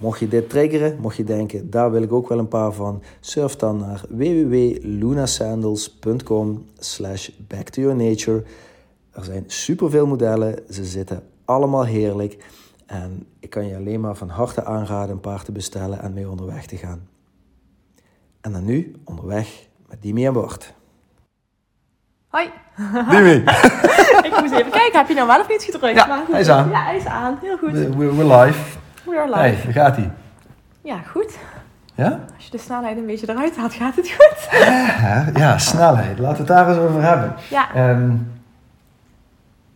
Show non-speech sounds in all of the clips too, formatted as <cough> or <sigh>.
mocht je dit triggeren, mocht je denken, daar wil ik ook wel een paar van, surf dan naar www.lunasandals.com slash back to your nature. Er zijn superveel modellen, ze zitten allemaal heerlijk en ik kan je alleen maar van harte aanraden een paar te bestellen en mee onderweg te gaan. En dan nu onderweg met Dimi en Bart. Hoi. Dimi! <laughs> ik moest even kijken, heb je nou wel of niet gedrukt? Ja, Maar goed. hij is aan. Ja, hij is aan. Heel goed. We- we- We're live. We are live. Hey, daar gaat hij. Ja, goed. Ja? Als je de snelheid een beetje eruit haalt, gaat het goed. Ja, ja, snelheid. Laten we het daar eens over hebben. Ja. Ehm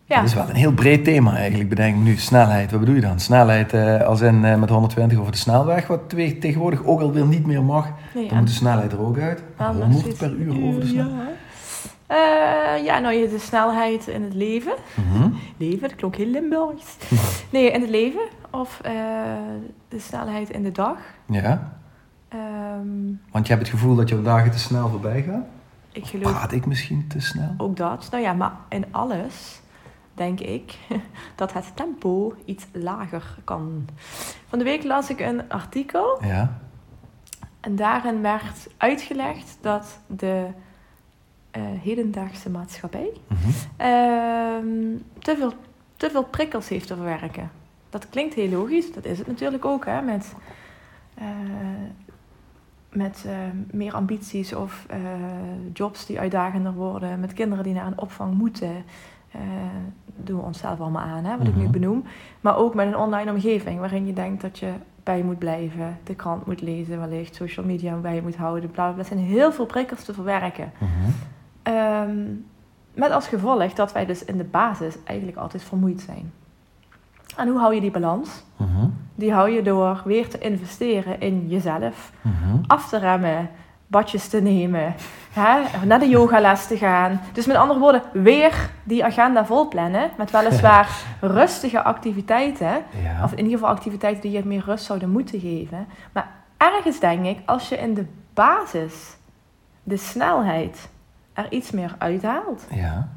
Ja. Dat is wel een heel breed thema eigenlijk, bedenk ik nu. Snelheid, wat bedoel je dan? Snelheid eh, als in eh, met 120 over de snelweg, wat twee- tegenwoordig ook alweer niet meer mag. Nee, Dan moet de snelheid er ook uit. Wel, nog 100 steeds per uur over de ja. Eh, ja, nou, je de snelheid in het leven. Mhm. Leven, dat klonk heel Limburgs. Nee, in het leven. Of eh, de snelheid in de dag. Ja, Ehm, want je hebt het gevoel dat je dagen te snel voorbij gaan. ik geloof Praat ik misschien te snel? ook dat. Nou ja, maar in alles denk ik <laughs> dat het tempo iets lager kan. Van de week las ik een artikel Ja. en daarin werd uitgelegd dat de hedendaagse maatschappij ehm, te, veel, te veel prikkels heeft te verwerken. Dat klinkt heel logisch, dat is het natuurlijk ook, hè, met, eh, met eh, meer ambities of eh, jobs die uitdagender worden, met kinderen die naar een opvang moeten. eh, doen we onszelf allemaal aan, hè, wat ik nu Mhm. benoem. Maar ook met een online omgeving waarin je denkt dat je bij moet blijven, de krant moet lezen, wellicht social media bij je moet houden. Bla, bla, bla. Er zijn heel veel prikkels te verwerken. Mhm. Ehm, met als gevolg dat wij dus in de basis eigenlijk altijd vermoeid zijn. En hoe hou je die balans? Mhm. Die hou je door weer te investeren in jezelf, Mhm. af te remmen, badjes te nemen, hè, naar de yogales te gaan. Dus met andere woorden, weer die agenda vol plannen met weliswaar <laughs> rustige activiteiten. Ja. Of in ieder geval activiteiten die je meer rust zouden moeten geven. Maar ergens denk ik, als je in de basis de snelheid er iets meer uithaalt. Ja.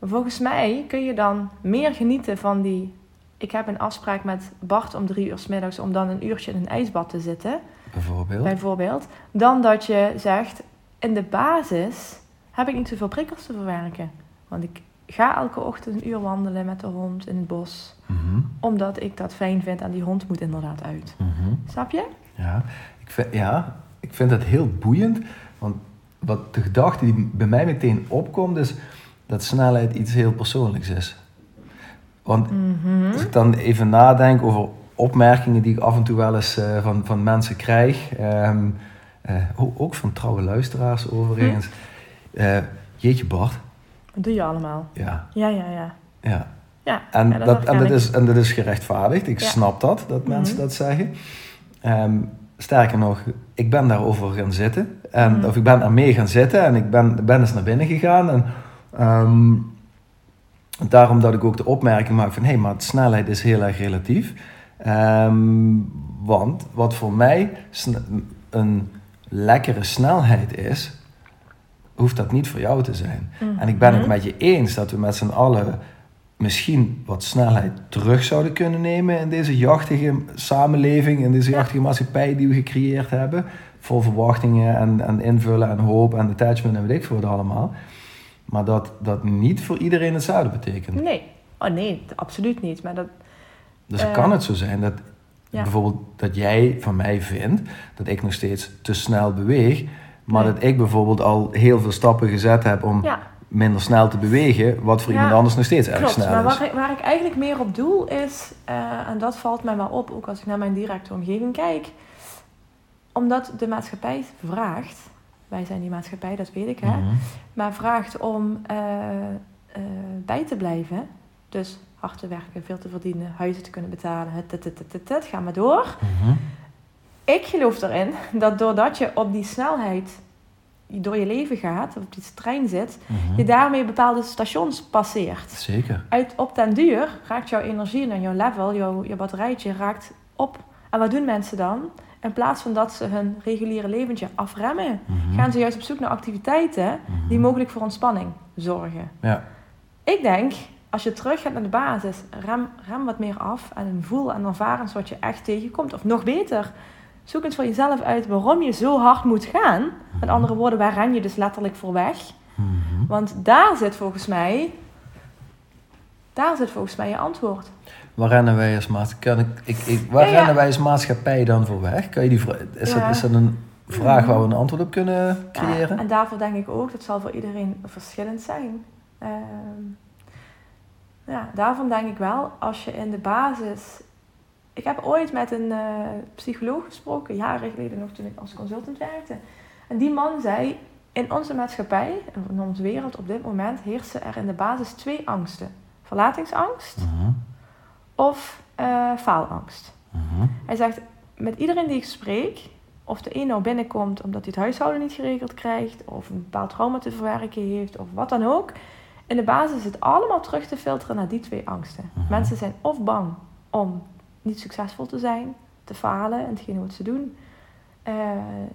Volgens mij kun je dan meer genieten van die... Ik heb een afspraak met Bart om drie uur 's middags om dan een uurtje in een ijsbad te zitten, Bijvoorbeeld. bijvoorbeeld. Dan dat je zegt, in de basis heb ik niet zoveel prikkels te verwerken. Want ik ga elke ochtend een uur wandelen met de hond in het bos. Mhm. Omdat ik dat fijn vind en die hond moet inderdaad uit. Mhm. Snap je? Ja, ik vind, ja, ik vind dat heel boeiend. Want wat de gedachte die bij mij meteen opkomt, is dat snelheid iets heel persoonlijks is. Want Mhm. als ik dan even nadenk over opmerkingen die ik af en toe wel eens eh, van, van mensen krijg, ehm, eh, ook van trouwe luisteraars overigens. Eh, jeetje Bart, Dat doe je allemaal. ja, Ja, ja, ja. ja. Ja, En, ja, dat dat, en, dat is, en dat is gerechtvaardigd. Ik Ja. snap dat, dat mensen Mhm. dat zeggen. Ehm, sterker nog, ik ben daarover gaan zitten. En, Mhm. Of ik ben er mee gaan zitten en ik ben, ben eens naar binnen gegaan. En, ehm, daarom dat ik ook de opmerking maak van... hé, hey, maar snelheid is heel erg relatief. Ehm, want wat voor mij een lekkere snelheid is... hoeft dat niet voor jou te zijn. En ik ben het Mhm. met je eens dat we met z'n allen misschien wat snelheid terug zouden kunnen nemen in deze jachtige samenleving, in deze Ja. jachtige maatschappij die we gecreëerd hebben. Vol verwachtingen en, en invullen en hoop en attachment en weet ik veel wat allemaal. Maar dat dat niet voor iedereen hetzelfde betekent. Nee. Oh nee, absoluut niet. Maar dat, Dus Eh, kan het zo zijn dat ja. bijvoorbeeld dat jij van mij vindt dat ik nog steeds te snel beweeg, maar Nee. dat ik bijvoorbeeld al heel veel stappen gezet heb om ja, minder snel te bewegen, wat voor Ja, iemand anders nog steeds erg klopt. snel Maar is. waar ik, waar ik eigenlijk meer op doel is, eh, en dat valt mij wel op, ook als ik naar mijn directe omgeving kijk, omdat de maatschappij vraagt, wij zijn die maatschappij, dat weet ik hè, Mhm. maar vraagt om eh, eh, bij te blijven. Dus hard te werken, veel te verdienen, huizen te kunnen betalen, het, het, het, het, het, het, ga maar door. Mhm. Ik geloof erin dat doordat je op die snelheid door je leven gaat, of op die trein zit, Mhm. je daarmee bepaalde stations passeert. Zeker. Uit, op den duur raakt jouw energie en jouw level, jouw, je batterijtje raakt op. En wat doen mensen dan? In plaats van dat ze hun reguliere leventje afremmen, Mhm. gaan ze juist op zoek naar activiteiten Mhm. die mogelijk voor ontspanning zorgen. Ja. Ik denk, als je terug gaat naar de basis, rem, rem wat meer af en voel en ervaar eens wat je echt tegenkomt. Of nog beter, zoek eens voor jezelf uit waarom je zo hard moet gaan. Met andere woorden, waar ren je dus letterlijk voor weg? Mhm. Want daar zit volgens mij, daar zit volgens mij je antwoord. Waar rennen wij als maatschappij? Ik, ik, ik, waar Ja, ja. rennen wij als maatschappij dan voor weg? Kan je die is, Ja. dat, is dat een vraag waar we een antwoord op kunnen creëren? Ja, en daarvoor denk ik ook, dat zal voor iedereen verschillend zijn. Ehm, ja, daarvan denk ik wel, als je in de basis. Ik heb ooit met een eh, psycholoog gesproken, jaren geleden nog toen ik als consultant werkte. En die man zei: In onze maatschappij, in onze wereld op dit moment, heersen er in de basis twee angsten: verlatingsangst Mhm. of eh, faalangst. Mhm. Hij zegt, met iedereen die ik spreek, of de een nou binnenkomt omdat hij het huishouden niet geregeld krijgt, of een bepaald trauma te verwerken heeft, of wat dan ook. In de basis is het allemaal terug te filteren naar die twee angsten. Mhm. Mensen zijn of bang om niet succesvol te zijn, te falen in hetgeen wat ze doen. Eh,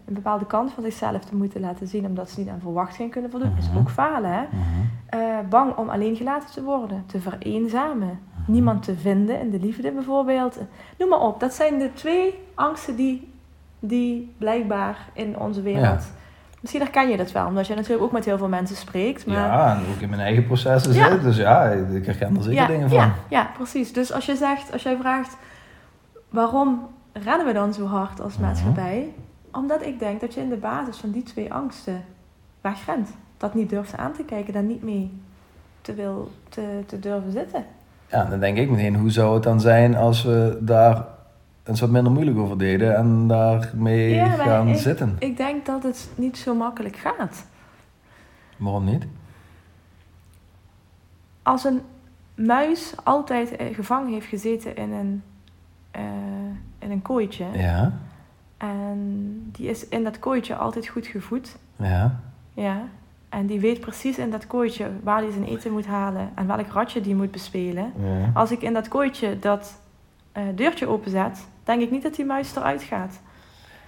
een bepaalde kant van zichzelf te moeten laten zien omdat ze niet aan verwachtingen kunnen voldoen. Is Mhm. ook falen, hè? Mhm. Eh, bang om alleen gelaten te worden, te vereenzamen, niemand te vinden in de liefde bijvoorbeeld. Noem maar op. Dat zijn de twee angsten die, die blijkbaar in onze wereld. Misschien herken je dat wel, omdat je natuurlijk ook met heel veel mensen spreekt. Maar Ja, en ook in mijn eigen processen Ja. zit. Dus ja, ik herken er zeker ja, dingen van. Ja, ja, precies. Dus als je zegt, als jij vraagt, waarom rennen we dan zo hard als Mhm. maatschappij? Omdat ik denk dat je in de basis van die twee angsten wegrent. Dat niet durft aan te kijken, daar niet mee te, wil, te, te durven zitten. Ja, dan denk ik meteen, hoe zou het dan zijn als we daar eens wat minder moeilijk over deden en daarmee Ja, gaan ik- zitten? Ik denk dat het niet zo makkelijk gaat. Waarom niet? Als een muis altijd eh, gevangen heeft gezeten in een, eh, in een kooitje. Ja, En die is in dat kooitje altijd goed gevoed. ja. Ja. En die weet precies in dat kooitje waar hij zijn eten moet halen en welk ratje die moet bespelen. ja. Als ik in dat kooitje dat eh, deurtje openzet, denk ik niet dat die muis eruit gaat.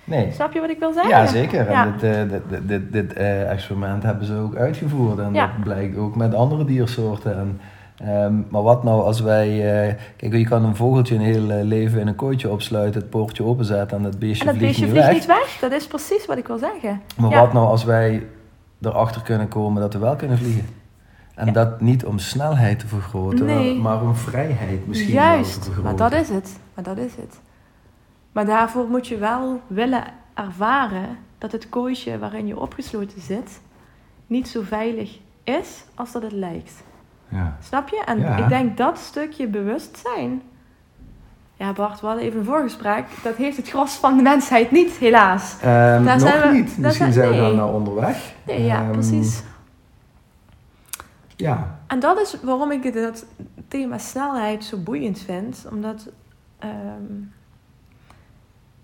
Nee. Snap je wat ik wil zeggen? Ja, zeker. Ja. En dit, eh, dit, dit, eh, experiment hebben ze ook uitgevoerd. En Ja. dat blijkt ook met andere diersoorten. En, ehm, maar wat nou als wij... eh, kijk, je kan een vogeltje een heel eh, leven in een kooitje opsluiten, het poortje openzetten en dat beestje En dat vliegt beestje niet vliegt weg. niet weg. Dat is precies wat ik wil zeggen. Maar Ja. wat nou als wij erachter kunnen komen dat we wel kunnen vliegen? En Ja. dat niet om snelheid te vergroten, Nee. maar om vrijheid misschien wel te Juist, vergroten. maar dat is het. Maar dat is het. Maar daarvoor moet je wel willen ervaren dat het kooitje waarin je opgesloten zit niet zo veilig is als dat het lijkt. Ja. Snap je? En Ja. ik denk dat stukje bewustzijn. Ja, Bart, we hadden even een voorgesprek. Dat heeft het gros van de mensheid niet, helaas. Ehm, Daar nog zijn we- niet. daar Misschien zijn- we dan nou onderweg. Nee, ja, Ehm, precies. Ja. En dat is waarom ik het thema snelheid zo boeiend vind. Omdat ehm,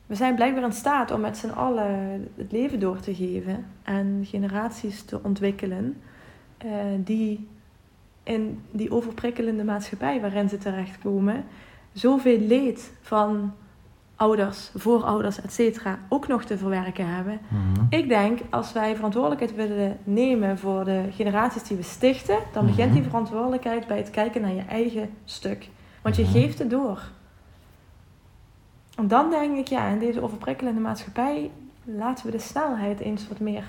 we zijn blijkbaar in staat om met z'n allen het leven door te geven. En generaties te ontwikkelen eh, die in die overprikkelende maatschappij waarin ze terechtkomen... zoveel leed van ouders, voorouders, et cetera, ook nog te verwerken hebben. Mhm. Ik denk, als wij verantwoordelijkheid willen nemen voor de generaties die we stichten, dan begint Mhm. die verantwoordelijkheid bij het kijken naar je eigen stuk. Want je Mhm. geeft het door. En dan denk ik, ja, in deze overprikkelende maatschappij laten we de snelheid eens wat meer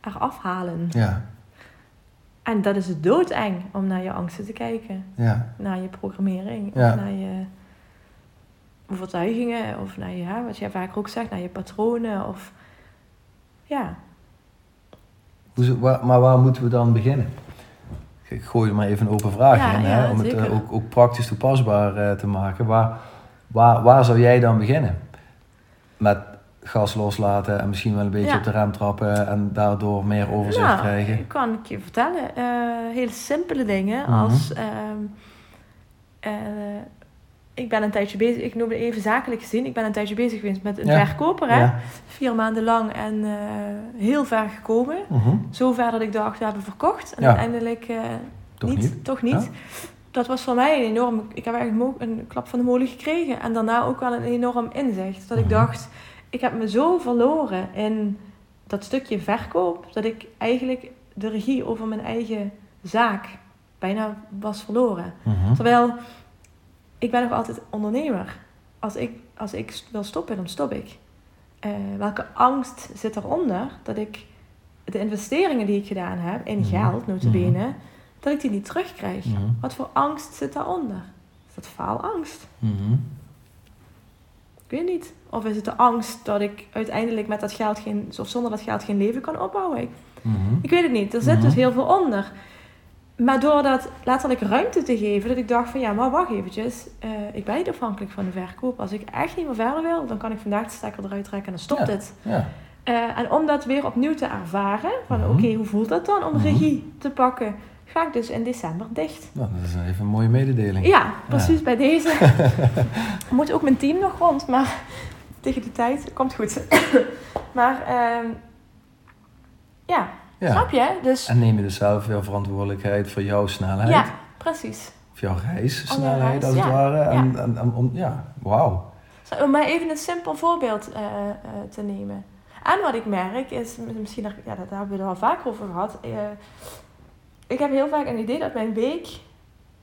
eraf halen. Ja, En dat is doodeng om naar je angsten te kijken. ja, Naar je programmering. Ja. Of naar je overtuigingen. Of naar je, hè, wat jij vaker ook zegt, naar je patronen. Of ja, Hoe, waar, maar waar moeten we dan beginnen? Ik gooi er maar even een open vraag Ja, in, ja, hè, om het zeker. eh, ook, ook praktisch toepasbaar eh, te maken. Waar, waar, waar zou jij dan beginnen? Met gas loslaten en misschien wel een beetje Ja. op de rem trappen en daardoor meer overzicht nou, krijgen? ik kan ik je vertellen. eh, hele simpele dingen Mhm. als... ehm, eh, ik ben een tijdje bezig, ik noem het even zakelijk gezien. Ik ben een tijdje bezig geweest met een Ja. verkoper. Hè? Ja. Vier maanden lang en eh, heel ver gekomen. Mhm. Zover dat ik dacht, we hebben verkocht. En uiteindelijk Toch niet, niet? Toch niet. Dat was voor mij een enorm... Ik heb eigenlijk een klap van de molen gekregen. En daarna ook wel een enorm inzicht. Dat ik Mhm. dacht, ik heb me zo verloren in dat stukje verkoop... dat ik eigenlijk de regie over mijn eigen zaak bijna was verloren. Mhm. Terwijl, ik ben nog altijd ondernemer. Als ik, als ik wil stoppen, dan stop ik. Eh, welke angst zit eronder dat ik de investeringen die ik gedaan heb in Mhm. geld, notabene, dat ik die niet terugkrijg? Mhm. Wat voor angst zit daaronder? Is dat faalangst? Ik weet niet. Of is het de angst dat ik uiteindelijk met dat geld geen, of zonder dat geld geen leven kan opbouwen? Ik, Mhm. ik weet het niet. Er zit Mhm. dus heel veel onder. Maar door dat letterlijk ruimte te geven, dat ik dacht van ja, maar wacht eventjes. eh, ik ben niet afhankelijk van de verkoop. Als ik echt niet meer verder wil, dan kan ik vandaag de stekker eruit trekken en dan stopt Ja. het. Ja. Eh, en om dat weer opnieuw te ervaren, van Mhm. oké, hoe voelt dat dan om regie te pakken, ga ik dus in december dicht. Nou, dat is even een mooie mededeling. Ja, precies bij deze. <laughs> Moet ook mijn team nog rond, maar tegen die tijd komt goed. <coughs> maar ehm, ja, Ja. snap je? Dus En neem je dus zelf weer verantwoordelijkheid voor jouw snelheid? ja, precies. Of jouw reissnelheid, reis, als het ja. ware? En, Ja. en, en om, ja, wauw. Om maar even een simpel voorbeeld eh, eh, te nemen. En wat ik merk is, misschien, daar- ja, dat hebben we het al vaker over gehad. eh, ik heb heel vaak een idee dat mijn week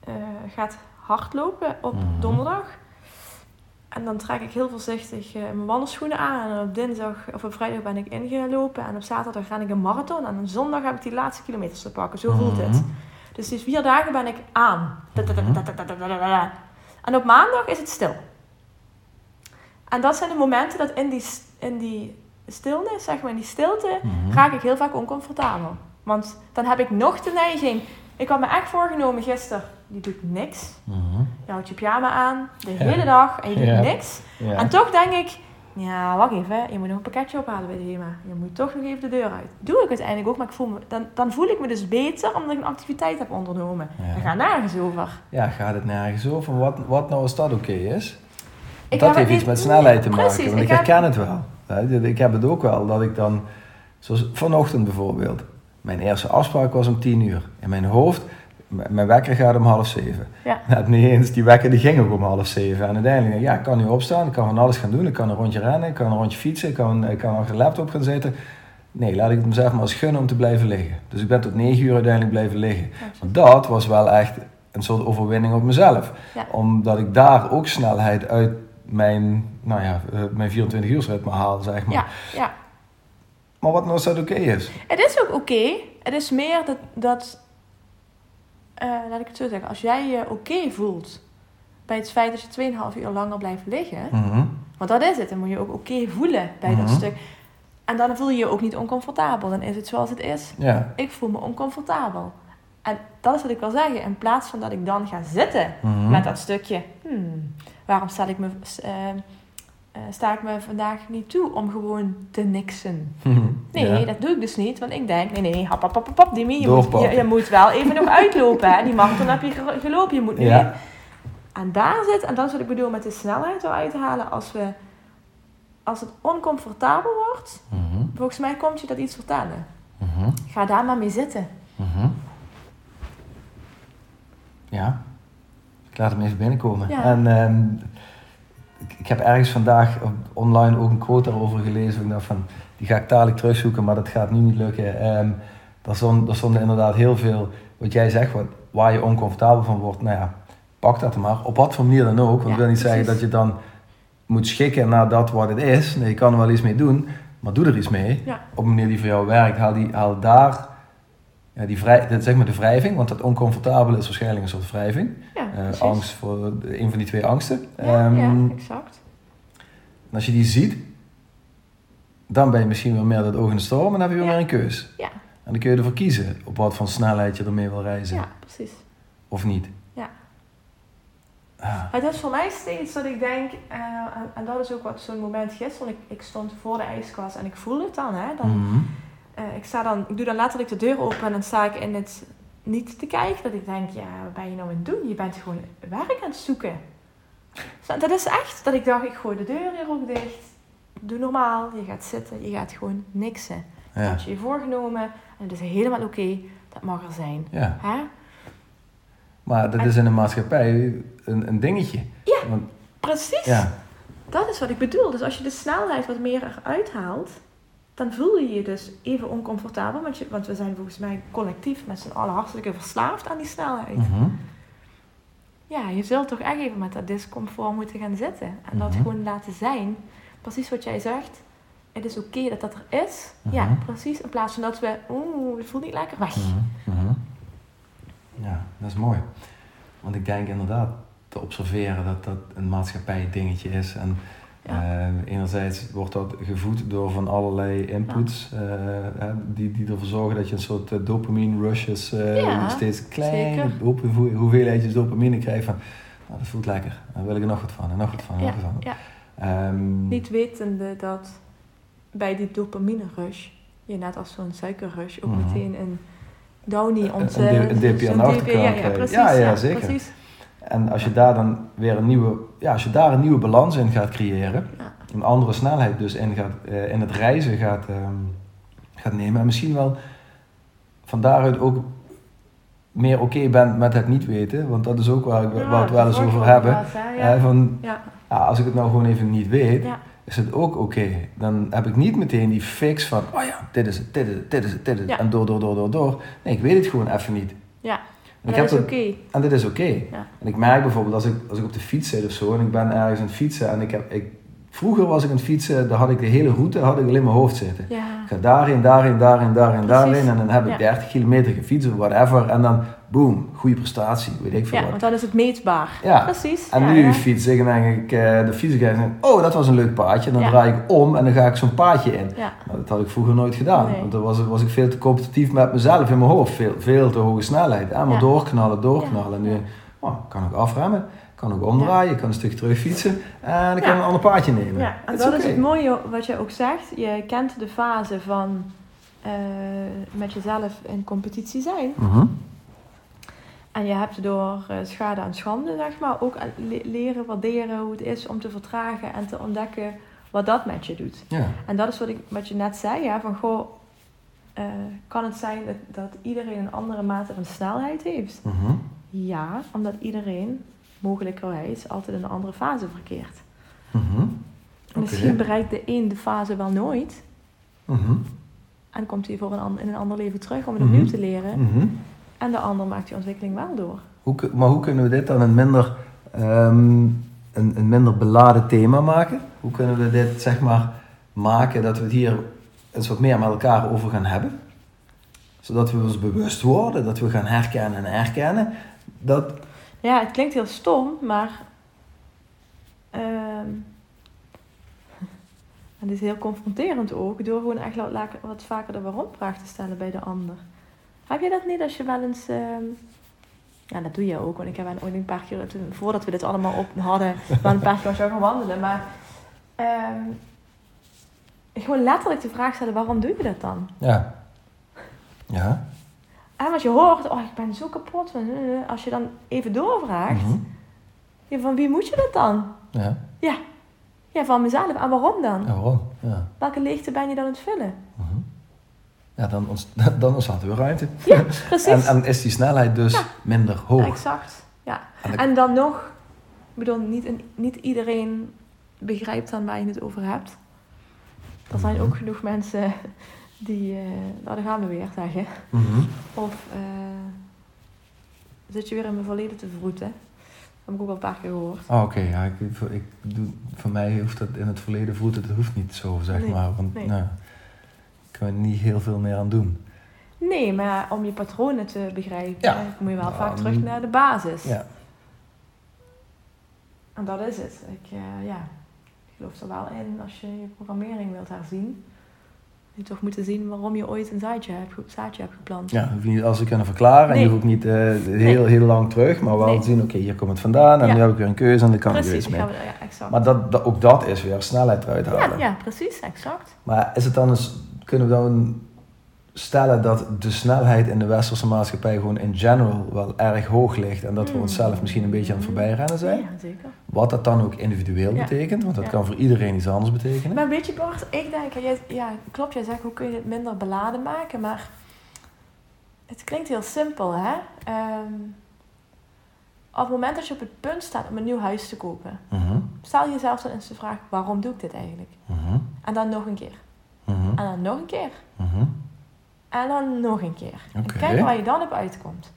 eh, gaat hardlopen op Mhm. donderdag. En dan trek ik heel voorzichtig eh, mijn wandelschoenen aan. En op dinsdag of op vrijdag ben ik ingelopen. En op zaterdag ga ik een marathon. En op zondag heb ik die laatste kilometers te pakken. Zo voelt het. Mhm. Dus die vier dagen ben ik aan. En op maandag is het stil. En dat zijn de momenten dat in die, in die stilnis, zeg maar in die stilte, Mhm. raak ik heel vaak oncomfortabel. Want dan heb ik nog de neiging. Ik had me echt voorgenomen gisteren, die doet niks. Mhm. Je houdt je pyjama aan, de Ja. hele dag, en je doet Ja. niks. Ja. En toch denk ik, ja, wacht even, je moet nog een pakketje ophalen bij de HEMA. Je moet toch nog even de deur uit. Doe ik uiteindelijk ook, maar ik voel me, dan, dan voel ik me dus beter omdat ik een activiteit heb ondernomen. Ja. Daar gaat nergens over. ja, gaat het nergens over? Wat, wat nou als dat oké is? Ik dat heb heeft iets met snelheid te Precies, maken. Want ik, heb- herken het wel. Ik heb het ook wel dat ik dan, zoals vanochtend bijvoorbeeld, mijn eerste afspraak was om tien uur. In mijn hoofd, mijn wekker gaat om half zeven. Ja. Net niet eens, die wekker die ging ook om half zeven. En uiteindelijk, ja, ik kan nu opstaan, ik kan van alles gaan doen. Ik kan een rondje rennen, ik kan een rondje fietsen, ik kan, ik kan achter de laptop gaan zitten. Nee, laat ik het mezelf maar eens gunnen om te blijven liggen. Dus ik ben tot negen uur uiteindelijk blijven liggen. Want dat was wel echt een soort overwinning op mezelf. Ja. Omdat ik daar ook snelheid uit mijn, nou ja, eh, mijn 24 uur ritme haal, zeg maar. Ja, ja. Maar wat nou als dat oké is? Het is ook oké. Het is meer dat, dat eh, laat ik het zo zeggen, als jij je oké voelt bij het feit dat je 2,5 uur langer blijft liggen, Mhm. want dat is het, dan moet je ook oké voelen bij dat Mhm. stuk. En dan voel je je ook niet oncomfortabel, dan is het zoals het is. Ja. Ik voel me oncomfortabel. En dat is wat ik wil zeggen. In plaats van dat ik dan ga zitten Mhm. met dat stukje, hmm, waarom sta ik, me, eh, eh, sta ik me vandaag niet toe om gewoon te niksen? <laughs> Nee, Ja. dat doe ik dus niet. Want ik denk, nee, nee, hap, hap, hap, hap, hap, Dimi, je moet, je, je moet wel even nog uitlopen. Hè. Die marathon heb je ge- gelopen, je moet nu Ja. En daar zit, en dat is wat ik bedoel met de snelheid eruit halen. Als, we, als het oncomfortabel wordt, Mhm. volgens mij komt je dat iets vertellen. Mhm. Ga daar maar mee zitten. Mhm. Ja. Ik laat hem even binnenkomen. Ja. En ehm, ik, ik heb ergens vandaag online ook een quote daarover gelezen. Ik dacht van, die ga ik dadelijk terugzoeken, maar dat gaat nu niet lukken. Ehm daar, stond, daar stonden inderdaad heel veel, wat jij zegt, wat, waar je oncomfortabel van wordt. Nou ja, pak dat maar. Op wat voor manier dan ook. Want Ja, ik wil niet zeggen dat je dan moet schikken naar dat wat het is. Nee, je kan er wel iets mee doen, maar doe er iets mee. Ja. Op een manier die voor jou werkt. Haal, die, haal daar ja, die vrij, dat zeg maar de wrijving, want dat oncomfortabele is waarschijnlijk een soort wrijving. Eh, angst voor een van die twee angsten. Ja, Ehm, ja, exact. en als je die ziet, dan ben je misschien wel meer dat oog in de storm en dan heb je weer Ja. meer een keus. Ja. En dan kun je ervoor kiezen op wat voor snelheid je ermee wil reizen. Ja, precies. Of niet. Ja. Ah, Het is voor mij steeds dat ik denk, eh, en, en dat is ook wat zo'n moment gisteren, ik, ik stond voor de ijskast en ik voel het dan. Hè, dan mhm. eh, ik, sta dan, ik doe dan letterlijk de deur open en dan sta ik in het niet te kijken. Dat ik denk, ja, wat ben je nou aan het doen? Je bent gewoon werk aan het zoeken. Zo, Dat is echt dat ik dacht, ik gooi de deur hier ook dicht. Doe normaal, je gaat zitten, je gaat gewoon niksen. Dat ja. had je je voorgenomen en het is helemaal oké, dat mag er zijn. ja. Hè? Maar dat En- is in de maatschappij een, een dingetje. Ja. Want, Precies. ja. Dat is wat ik bedoel. Dus als je de snelheid wat meer eruit haalt, dan voel je je dus even oncomfortabel. Want, je, want we zijn volgens mij collectief met z'n allen hartstikke verslaafd aan die snelheid. Mhm. Ja, je zult toch echt even met dat discomfort moeten gaan zitten. En dat Mhm. gewoon laten zijn. Precies wat jij zegt. Het is oké dat dat er is. Ja, Mhm. precies. In plaats van dat we, oeh, het voelt niet lekker weg. Ja, dat is mooi. Want ik denk inderdaad te observeren dat dat een maatschappij dingetje is. En Ja. eh, enerzijds wordt dat gevoed door van allerlei inputs eh, hè, die, die ervoor zorgen dat je een soort eh, dopamine rushes, eh, Ja, steeds kleine zeker. hoep- hoe- hoeveelheidjes dopamine krijgt van nou, dat voelt lekker, daar wil ik er nog wat van en nog wat van nog wat van. ja. Ehm, Niet wetende dat bij die dopamine rush, je net als zo'n suikerrush ook Mhm. meteen een downy Een- ont... een dip- een dipje aan de achterkant Ja, ja, krijgt. precies. Ja, ja, zeker. Precies. En als je daar dan weer een nieuwe, ja, als je daar een nieuwe balans in gaat creëren, een andere snelheid dus in, gaat, eh, in het reizen gaat, ehm, gaat nemen en misschien wel van daaruit ook meer oké bent met het niet weten, want dat is ook waar, ik, Ja, waar we het wel eens over hebben. Ja. van, Ja. als ik het nou gewoon even niet weet, is het ook oké. Dan heb ik niet meteen die fix van, oh ja, dit is het, dit is het, dit is het, dit is het, en door, door, door, door, door. Nee, ik weet het gewoon even niet. Ja. En dat is oké. en dit is oké. Ja. En ik merk bijvoorbeeld als ik, als ik op de fiets zit of zo en ik ben ergens aan het fietsen en ik heb, ik, vroeger was ik aan het fietsen, dan had ik de hele route had ik al in mijn hoofd zitten. Ja. Ik ga daarheen, daarheen, daarheen, daarheen, Precies. daarheen en dan heb ik Ja. 30 kilometer gefietst of whatever en dan boom, goede prestatie, weet ik veel ja, wat. want dan is het meetbaar. Ja. Precies. En ja, nu fiets ik en denk ik, eh, de fiets ik en denk ik, oh dat was een leuk paadje en dan draai ik om en dan ga ik zo'n paadje in. Nou, dat had ik vroeger nooit gedaan, Nee. want dan was, was ik veel te competitief met mezelf in mijn hoofd, veel, veel te hoge snelheid. En maar doorknallen, doorknallen. En nu ik, oh, ik kan ook afremmen, ik kan ook omdraaien, ik kan een stuk terug fietsen en ik kan een ander paadje nemen. Ja, en dat is het mooie wat je ook zegt. Je kent de fase van eh, met jezelf in competitie zijn. Mhm. En je hebt door eh, schade en schande, zeg maar, ook leren waarderen hoe het is om te vertragen en te ontdekken wat dat met je doet. Ja. En dat is wat, ik, wat je net zei, ja, van goh, eh, kan het zijn dat, dat iedereen een andere mate van snelheid heeft? Mhm. Ja, omdat iedereen mogelijkerwijs altijd in een andere fase verkeert. Mhm. Misschien bereikt de een de fase wel nooit Mhm. en komt hij voor een in een ander leven terug om het Mhm. opnieuw te leren. Mhm. En de ander maakt die ontwikkeling wel door. Hoe, maar hoe kunnen we dit dan een minder, ehm, een, een minder beladen thema maken? Hoe kunnen we dit zeg maar maken dat we het hier eens wat meer met elkaar over gaan hebben? Zodat we ons bewust worden, dat we gaan herkennen en herkennen. Dat, Ja, het klinkt heel stom, maar. ehm <laughs> het is heel confronterend ook, door gewoon echt wat, vaker de waarom-vraag te stellen bij de ander. Heb je dat niet als je wel eens. ehm, ja, dat doe je ook, want ik heb ooit een paar keer, toen, voordat we dit allemaal op hadden, <laughs> wel een paar keer jou gaan wandelen. Maar ehm, gewoon letterlijk de vraag stellen: waarom doe je dat dan? ja. Ja. En want je hoort, oh, ik ben zo kapot. Als je dan even doorvraagt, Mhm. ja, van wie moet je dat dan? Ja. Ja, van mezelf. En waarom dan? Ja, waarom? Ja. Welke leegte ben je dan aan het vullen? Mhm. Ja, dan, ont- <laughs> dan ontstaat er weer ruimte. Ja, <laughs> precies. En, en is die snelheid dus Ja. minder hoog. Exact. Ja. En dan- En dan nog, ik bedoel, niet, niet iedereen begrijpt dan waar je het over hebt. Er zijn ook genoeg mensen die, eh nou daar gaan we weer zeggen. Mhm. Of eh, zit je weer in mijn verleden te verroeten. Dat heb ik ook al een paar keer gehoord. Oh, Oké, ja, ik, voor- ik doe, voor mij hoeft dat in het verleden het, het hoeft niet zo, zeg Nee, maar. Want nee. nou, ik kan er niet heel veel meer aan doen. Nee, maar om je patronen te begrijpen, Ja. moet je wel Ja, vaak terug naar de basis. Ja. En dat is het. Ik, eh, ja, ik geloof er wel in als je je programmering wilt herzien. Je toch moeten zien waarom je ooit een zaadje hebt, zaadje hebt geplant. Ja, hoef je niet alles te kunnen verklaren. En Nee. je hoeft niet eh, heel, heel lang terug, maar wel Nee. te zien, oké, hier komt het vandaan. En Ja. nu heb ik weer een keuze en dan kan ik weer precies, iets mee. we, ja, exact. Maar dat, dat, ook dat is weer snelheid eruit ja, halen. ja, precies, exact. Maar is het dan eens, kunnen we dan stellen dat de snelheid in de westerse maatschappij gewoon in general wel erg hoog ligt en dat we Hmm. onszelf misschien een beetje aan het voorbijrennen zijn? Ja, zeker. Wat dat dan ook individueel Ja. betekent, want dat Ja. kan voor iedereen iets anders betekenen. Maar weet je Bart, ik denk, jij, ja, klopt, jij zegt hoe kun je het minder beladen maken, maar het klinkt heel simpel, hè? Ehm, op het moment dat je op het punt staat om een nieuw huis te kopen, Mhm, stel jezelf dan eens de vraag, waarom doe ik dit eigenlijk? mhm, En dan nog een keer. mhm, En dan nog een keer. En dan nog een keer. En Oké. kijk waar je dan op uitkomt.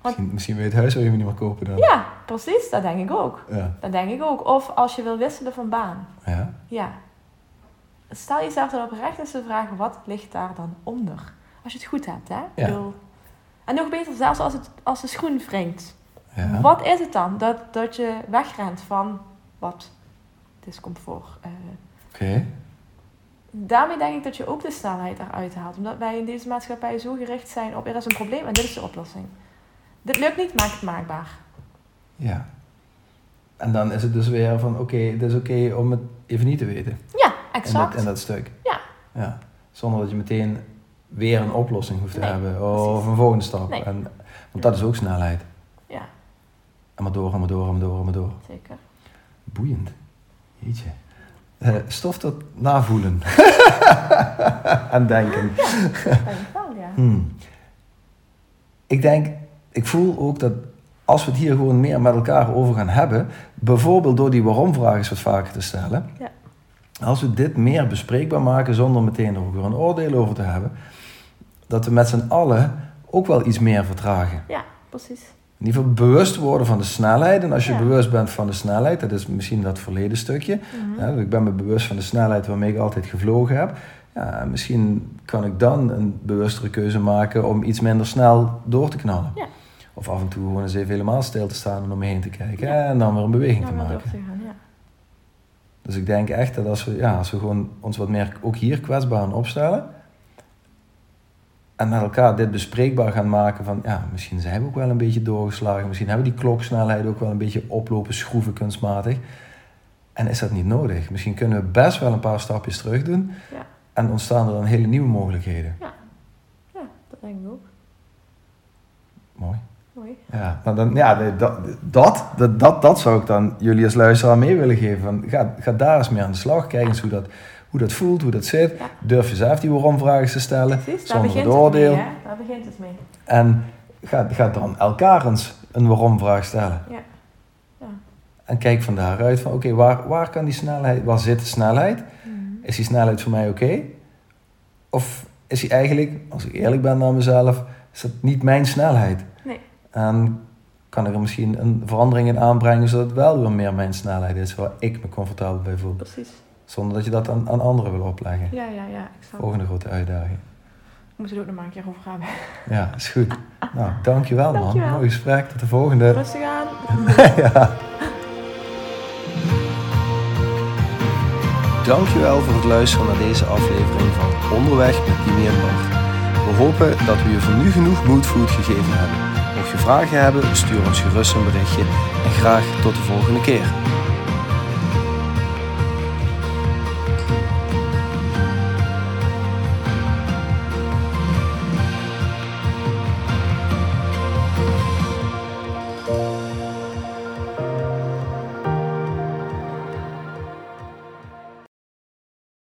Want- Misschien, misschien wil je het huis je niet meer kopen dan. Ja, precies, dat denk ik ook. Ja. Dat denk ik ook. Of als je wil wisselen van baan. ja. Ja. Stel jezelf dan oprecht eens de vraag, wat ligt daar dan onder? Als je het goed hebt, hè? Ja. bedoel- En nog beter, zelfs als, het, als de schoen wringt. ja. Wat is het dan dat, dat je wegrent van wat discomfort? eh Oké. Daarmee denk ik dat je ook de snelheid eruit haalt. Omdat wij in deze maatschappij zo gericht zijn op er is een probleem en dit is de oplossing. Dit lukt niet, maak het maakbaar. Ja. En dan is het dus weer van, oké, het is oké om het even niet te weten. Ja, In dat, exact. in dat stuk. Ja. ja. Zonder dat je meteen weer een oplossing hoeft te Nee, hebben. Of een volgende stap. Nee. En, want dat is ook snelheid. Ja, En maar door, en maar door, en maar door, en maar door. zeker. Boeiend. Jeetje. Eh, stof tot navoelen. <laughs> en denken. Wel, ja. Hmm. Ik denk, ik voel ook dat als we het hier gewoon meer met elkaar over gaan hebben, bijvoorbeeld door die waarom-vraag eens wat vaker te stellen, Ja. als we dit meer bespreekbaar maken zonder meteen er ook weer een oordeel over te hebben, dat we met z'n allen ook wel iets meer vertragen. Ja, precies. In ieder geval bewust worden van de snelheid. En als je Ja. bewust bent van de snelheid, dat is misschien dat verleden stukje. Mhm. Ja, ik ben me bewust van de snelheid waarmee ik altijd gevlogen heb. Ja, misschien kan ik dan een bewustere keuze maken om iets minder snel door te knallen. Ja. Of af en toe gewoon eens even helemaal stil te staan en om me heen te kijken. En dan weer een beweging te maken. te gaan. Dus ik denk echt dat als we, ja, als we gewoon ons wat meer ook hier kwetsbaar aan opstellen. En met elkaar dit bespreekbaar gaan maken van, ja, misschien zijn we ook wel een beetje doorgeslagen. Misschien hebben we die kloksnelheid ook wel een beetje oplopen schroeven kunstmatig. En is dat niet nodig? Misschien kunnen we best wel een paar stapjes terug doen. Ja. En ontstaan er dan hele nieuwe mogelijkheden. Ja, dat denk ik ook. Mooi. Mooi. Ja, maar dan, ja dat, dat, dat, dat zou ik dan jullie als luisteraar mee willen geven. Van, ga, ga daar eens mee aan de slag. Kijk eens hoe dat, hoe dat voelt, hoe dat zit. Ja. Durf jezelf die waarom-vragen te stellen. Precies, daar Zonder begint het het oordeel. mee? Daar begint het mee. En ga, ga dan elkaar eens een waarom-vraag stellen. Ja. Ja. En kijk van daaruit van, oké, waar, waar kan die snelheid, waar zit de snelheid? Mhm. Is die snelheid voor mij oké? Of is die eigenlijk, als ik eerlijk ben naar mezelf, is dat niet mijn snelheid? Nee. En kan ik er misschien een verandering in aanbrengen, zodat het wel weer meer mijn snelheid is, waar ik me comfortabel bij voel. Precies. Zonder dat je dat aan, aan anderen wil opleggen. Ja, ja, ja. Ik snap. Volgende grote uitdaging. We moeten het ook nog maar een keer over hebben. Ja, is goed. Nou, dankjewel man. Dankjewel. Mooi gesprek. Tot de volgende. Rustig aan. <laughs> ja. Dankjewel voor het luisteren naar deze aflevering van Onderweg met Dimi en Bart. We hopen dat we je voor nu genoeg moodfood gegeven hebben. Mocht je vragen hebben, stuur ons gerust een berichtje en graag tot de volgende keer.